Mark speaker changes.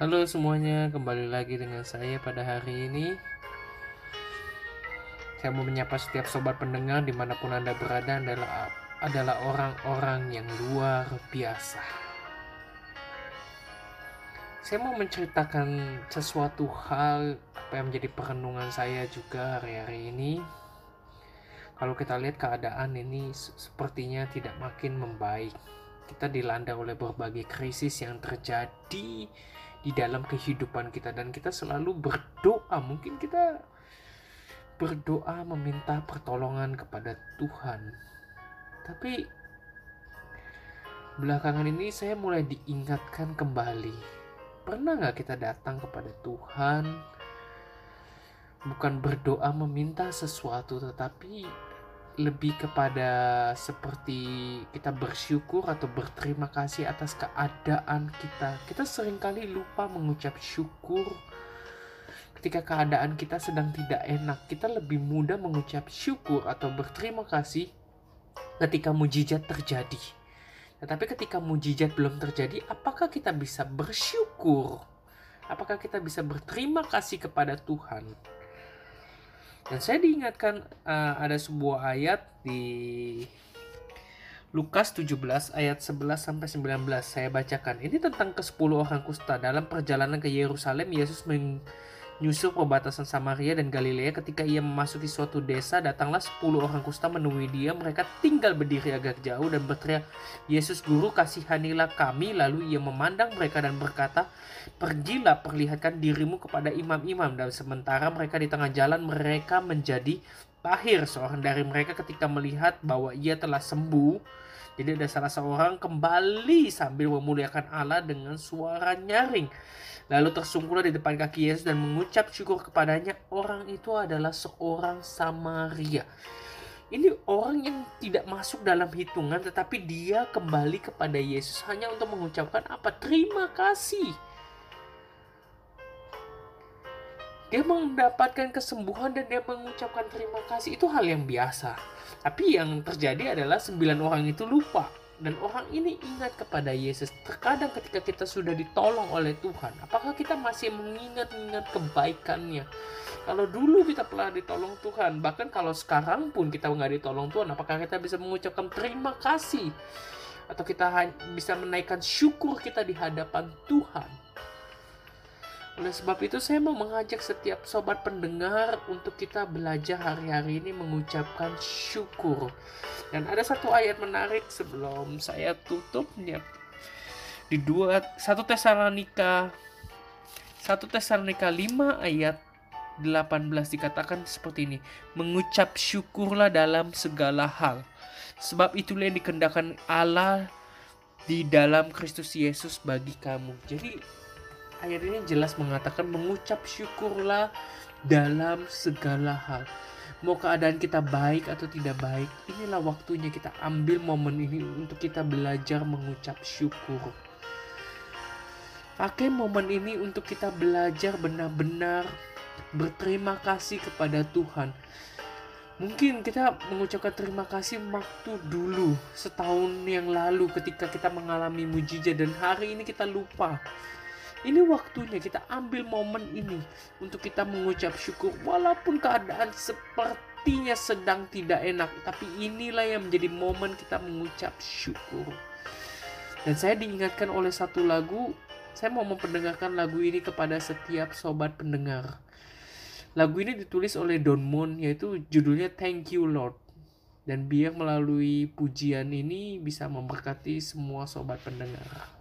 Speaker 1: Halo semuanya, kembali lagi dengan saya pada hari ini. Saya mau menyapa setiap sobat pendengar di mana pun anda berada adalah adalah orang-orang yang luar biasa. Saya mau menceritakan sesuatu hal apa yang menjadi perenungan saya juga hari-hari ini. Kalau kita lihat keadaan ini sepertinya tidak makin membaik. Kita dilanda oleh berbagai krisis yang terjadi di dalam kehidupan kita. Dan kita selalu berdoa. Mungkin kita berdoa meminta pertolongan kepada Tuhan. Tapi belakangan ini saya mulai diingatkan kembali. Pernah nggak kita datang kepada Tuhan? Bukan berdoa meminta sesuatu tetapi lebih kepada seperti kita bersyukur atau berterima kasih atas keadaan kita. Kita sering kali lupa mengucap syukur ketika keadaan kita sedang tidak enak. Kita lebih mudah mengucap syukur atau berterima kasih ketika mujizat terjadi. Tetapi ketika mujizat belum terjadi, apakah kita bisa bersyukur? Apakah kita bisa berterima kasih kepada Tuhan? Dan saya diingatkan uh, ada sebuah ayat di Lukas 17 ayat 11 sampai 19 saya bacakan. Ini tentang ke-10 orang kusta dalam perjalanan ke Yerusalem Yesus menyusul perbatasan Samaria dan Galilea ketika ia memasuki suatu desa datanglah 10 orang kusta menemui dia. Mereka tinggal berdiri agak jauh dan berteriak Yesus guru kasihanilah kami. Lalu ia memandang mereka dan berkata Pergilah perlihatkan dirimu kepada imam-imam. Dan sementara mereka di tengah jalan mereka menjadi tahir seorang dari mereka ketika melihat bahwa ia telah sembuh. Jadi ada salah seorang kembali sambil memuliakan Allah dengan suara nyaring. Lalu tersungkurlah di depan kaki Yesus dan mengucap syukur kepadanya. Orang itu adalah seorang Samaria. Ini orang yang tidak masuk dalam hitungan tetapi dia kembali kepada Yesus hanya untuk mengucapkan apa? Terima kasih. Dia mendapatkan kesembuhan dan dia mengucapkan terima kasih itu hal yang biasa. Tapi yang terjadi adalah sembilan orang itu lupa dan orang ini ingat kepada Yesus. Terkadang ketika kita sudah ditolong oleh Tuhan, apakah kita masih mengingat-ingat kebaikannya? Kalau dulu kita pernah ditolong Tuhan, bahkan kalau sekarang pun kita nggak ditolong Tuhan, apakah kita bisa mengucapkan terima kasih? Atau kita bisa menaikkan syukur kita di hadapan Tuhan? Oleh sebab itu saya mau mengajak setiap sobat pendengar untuk kita belajar hari-hari ini mengucapkan syukur. Dan ada satu ayat menarik sebelum saya tutupnya. Di dua satu Tesalonika satu Tesalonika 5 ayat 18 dikatakan seperti ini, mengucap syukurlah dalam segala hal. Sebab itulah yang dikendahkan Allah di dalam Kristus Yesus bagi kamu. Jadi ayat ini jelas mengatakan mengucap syukurlah dalam segala hal. Mau keadaan kita baik atau tidak baik, inilah waktunya kita ambil momen ini untuk kita belajar mengucap syukur. Pakai momen ini untuk kita belajar benar-benar berterima kasih kepada Tuhan. Mungkin kita mengucapkan terima kasih waktu dulu, setahun yang lalu ketika kita mengalami mujizat dan hari ini kita lupa ini waktunya kita ambil momen ini untuk kita mengucap syukur walaupun keadaan sepertinya sedang tidak enak, tapi inilah yang menjadi momen kita mengucap syukur. Dan saya diingatkan oleh satu lagu, saya mau memperdengarkan lagu ini kepada setiap sobat pendengar. Lagu ini ditulis oleh Don Moon yaitu judulnya Thank You Lord. Dan biar melalui pujian ini bisa memberkati semua sobat pendengar.